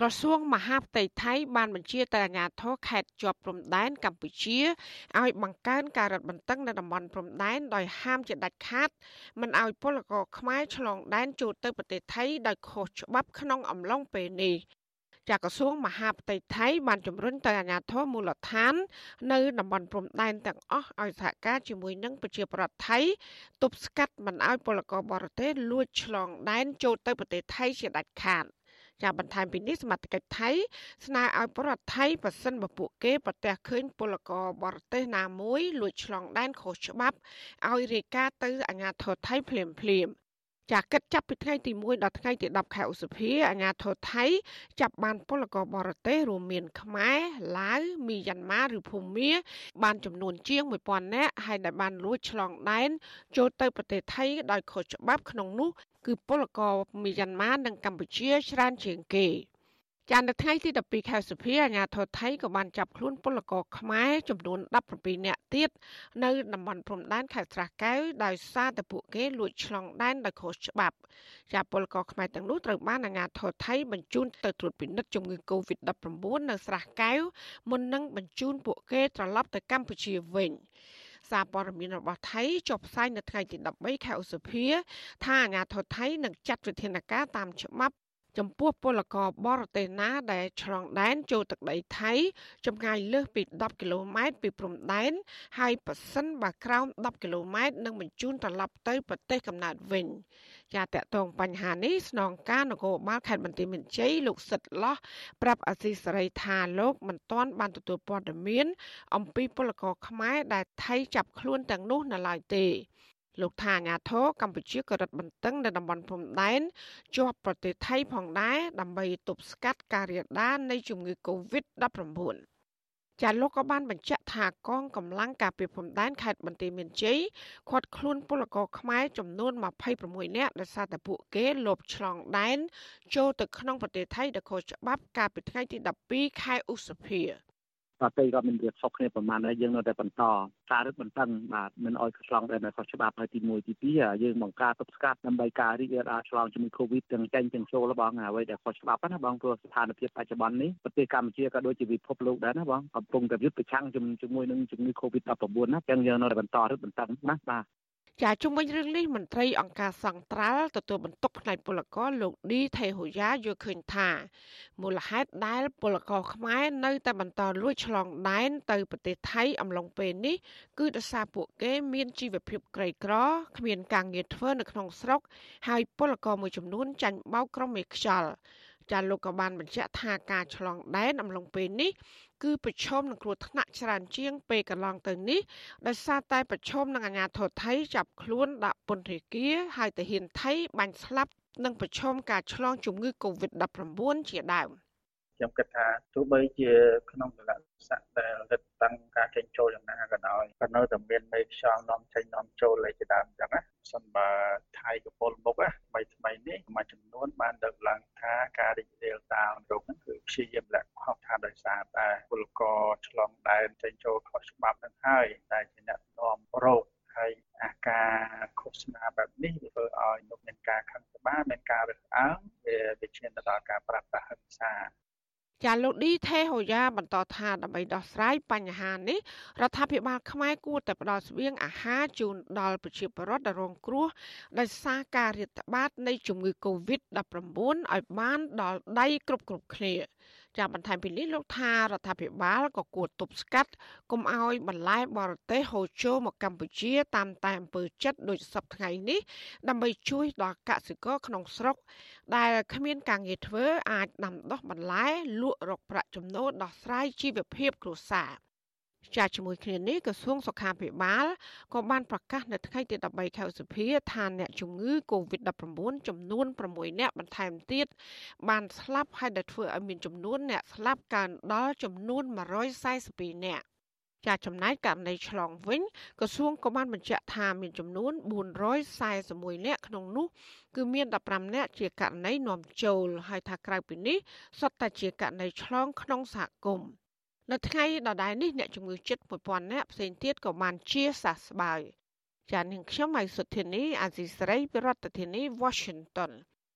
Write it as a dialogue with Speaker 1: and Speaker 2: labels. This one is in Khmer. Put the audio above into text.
Speaker 1: ក្រសួងមហាផ្ទៃថៃបានបញ្ជាទៅអាជ្ញាធរខេត្តជាប់ព្រំដែនកម្ពុជាឲ្យបង្កើនការរឹតបន្តឹងនៅតំបន់ព្រំដែនដោយហាមជាដាច់ខាតមិនឲ្យពលករខ្មែរឆ្លងដែនចូលទៅប្រទេសថៃដោយខុសច្បាប់ក្នុងអំឡុងពេលនេះចាក្រសួងមហាផ្ទៃថៃបានជំរុញទៅអាជ្ញាធរមូលដ្ឋាន នៅតំបន់ព្រំដែនទាំងអស់ឲ្យសហការជាមួយនឹងប្រជាប្រដ្ឋថៃទប់ស្កាត់មិនឲ្យពលករបរទេសលួចឆ្លងដែនចូលទៅប្រទេសថៃជាដាច់ខាត ចាបន្ថែមពីនេះសមត្ថកិច្ចថៃស្នើឲ្យប្រដ្ឋថៃប៉ះសិនបពួកគេប្រទះឃើញពលករបរទេសណាមួយលួចឆ្លងដែនខុសច្បាប់ឲ្យរាយការណ៍ទៅអាជ្ញាធរថៃភ្លាមភ្លាម ចាកិច្ចចាប់ពីថ្ងៃទី1ដល់ថ្ងៃទី10ខែឧសភាអាញាធរថៃចាប់បានពលករបរទេសរួមមានខ្មែរឡាវមីយ៉ាន់ម៉ាឬភូមា បានចំនួនជាង1000នាក់ហើយដែលបានលួចឆ្លងដែនចូលទៅប្រទេសថៃដោយខុសច្បាប់ក្នុងនោះគឺពលករមីយ៉ាន់ម៉ានិងកម្ពុជាច្រើនជាងគេ។ ចានៅថ្ងៃទី12ខែសុភាអាញាធរថៃក៏បានចាប់ខ្លួនពលករខ្មែរចំនួន17នាក់ទៀតនៅតំបន់ព្រំដែនខេត្តស្រះកែវដោយសារតែពួកគេលួចឆ្លងដែនដោយខុសច្បាប់ចាពលករខ្មែរទាំងនោះត្រូវបានអាញាធរថៃបញ្ជូនទៅត្រួតពិនិត្យជំងឺ Covid-19 នៅស្រះកែវមុននឹងបញ្ជូនពួកគេត្រឡប់ទៅកម្ពុជាវិញសារព័ត៌មានរបស់ថៃចុះផ្សាយនៅថ្ងៃទី13ខែឧសភាថាអាញាធរថៃនឹងចាត់វិធានការតាមច្បាប់ ចំពោះពលករបរទេសណាដែលឆ្លងដែនចូលទឹកដីថៃចម្ងាយលើសពី10គីឡូម៉ែត្រពីព្រំដែនហើយប៉ះសិនបើក្រោម10គីឡូម៉ែត្រនឹងបញ្ជូនត្រឡប់ទៅប្រទេសកំណើតវិញជាតកតងបញ្ហានេះស្នងការនគរបាលខេត្តបន្ទាយមានជ័យលោកសិតឡោះប្រាប់អសីសេរីថាលោកមិនទាន់បានទទួលព័ត៌មាន អំពីពលករខ្មែរដែលថៃចាប់ខ្លួនទាំងនោះនៅឡើយទេ លោកថាអាញាធរកម្ពុជាក៏រឹតបន្តឹងនៅតំបន់ព្រំដែនជាប់ប្រទេសថៃផងដែរដើម្បីទប់ស្កាត់ការរាលដាលនៃជំងឺ Covid-19 ចាលោកក៏បានបញ្ជាក់ថាកងកម្លាំងការពារព្រំដែនខេត្តបន្ទាយមានជ័យខាត់ខ្លួនពលករខ្មែរចំនួន26នាក់ដោយសារតែពួកគេលបឆ្លងដែនចូលទៅក្នុងប្រទេសថៃដោយខុសច្បាប់កាលពីថ្ងៃទី12ខែឧសភា
Speaker 2: ប្រទេសក៏មានវាខុសគ្នាប្រមាណហើយយើងនៅតែបន្តការរឹតបន្តឹងបាទមិនអោយឆ្លងដែនខុសច្បាប់ហើយទី1ទី2យើងបង្ការទប់ស្កាត់ដើម្បីការរីករាលដាលឆ្លងជំងឺ Covid ទាំងចេញទាំងចូលបងអ្វីដែលខុសច្បាប់ណាបងព្រោះស្ថានភាពបច្ចុប្បន្ននេះប្រទេសកម្ពុជាក៏ដូចជាពិភពលោកដែរណាបងកំពុងតែយុទ្ធប្រឆាំងជាមួយនឹងជំងឺ Covid-19 ណាអញ្ចឹងយើងនៅតែបន្តរឹតបន្តឹងណាបាទ
Speaker 1: ចាជុំវិញរឿងនេះមន្ត្រីអង្គការសង្ត្រាល់ទទួលបន្ទុកផ្នែកពលករលោកឌីថេហូយ៉ាយល់ឃើញថាមូលហេតុដែលពលករខ្មែរនៅតែបន្តលួចឆ្លងដែនទៅប្រទេសថៃអំឡុងពេលនេះគឺដោយសារពួកគេមានជីវភាពក្រីក្រគ្មានការងារធ្វើនៅក្នុងស្រុកហើយពលករមួយចំនួនចាញ់បោកក្រុមមេខ្យល់ ចាលោកក៏បានបញ្ជាក់ថាការឆ្លងដែនអំឡុងពេលនេះគឺប្រឈមនឹងគ្រោះថ្នាក់ច្រើនជាងពេលកន្លងទៅនេះដោយសារតែប្រឈមនឹងអាញាធរថៃចាប់ខ្លួនដាក់ពន្ធនាគារហើយតាហ៊ានថៃបាញ់ស្លាប់និងប្រឈមការឆ្លងជំងឺ Covid-19 ជាដើម
Speaker 3: ខ្ញុំគិតថាទោះបីជាក្នុងកលៈស័កដែលរឹតតាំងការចេញចូលយ៉ាងណាក៏ដោយក៏នៅតែមានមេខ្យល់នាំចេញនាំចូលលេជាដើមអញ្ចឹងណាសិនបើថៃកពលមុខណា ថ្មីថ្មីនេះមួយចំនួនបានលើកឡើងថាការរីករាលដាលរោគហ្នឹងគឺព្យាយាមលក្ខខំថាដោយសារតែពលករឆ្លងដែនចេញចូលខុសច្បាប់ហ្នឹងហើយតែជាអ្នកនាំរោគហើយអាការឃោសនាបែបនេះធ្វើឲ្យនោះមានការខឹងសម្បាមានការរើសអើងវាវាឈានទៅដល់ការប្រព្រឹត្តហិង្សា
Speaker 1: ចាលោកឌីថេហូយ៉ាបន្តថាដើម្បីដោះស្រាយបញ្ហានេះរដ្ឋាភិបាលខ្មែរគួរតែផ្ដល់ស្បៀងអាហារជូនដល់ប្រជាពលរដ្ឋដែលរងគ្រោះដោយសារការរាតត្បាតនៃជំងឺ Covid-19 ឲ្យបានដល់ដៃគ្រប់គ្រប់គ្នា ចាបន្ថែមពីនេះលោកថារដ្ឋាភិបាលក៏គួរទប់ស្កាត់កុំឲ្យបន្លែបរទេសហូរចូលមកកម្ពុជាតាមតែអំពើចិត្តដូចសពថ្ងៃនេះ ដើម្បីជួយដល់កសិករក្នុងស្រុក ដែលគ្មានការងារធ្វើអាចដាំដុះបន្លែលក់រកប្រាក់ចំណូលដោះស្រាយជីវភាពគ្រួសារ ចាជាមួយគ្នានេះក្រសួងសុខាភិបាលក៏បានប្រកាសនៅថ្ងៃទី13ខែឧសភាថាអ្នកជំងឺ Covid-19 ចំនួន6អ្នកបន្ថែមទៀតបានស្លាប់ហើយដែលធ្វើឲ្យមានចំនួនអ្នកស្លាប់កើនដល់ចំនួន142អ្នកចាចំណែកករណីឆ្លងវិញក្រសួងក៏បានបញ្ជាក់ថាមានចំនួន441នាក់ក្នុងនោះគឺមាន15នាក់ជាករណីនាំចូលហើយថាក្រៅពីនេះសុទ្ធតែជាករណីឆ្លងក្នុងសហគមន៍ នៅថ្ងៃដដែលនេះអ្នកជំងឺជិត1000នាក់ផ្សេងទៀតក៏បានជាសះស្បើយចាននាងខ្ញុំហៃសុធានីអាស៊ីសេរីពីរដ្ឋធានី Washington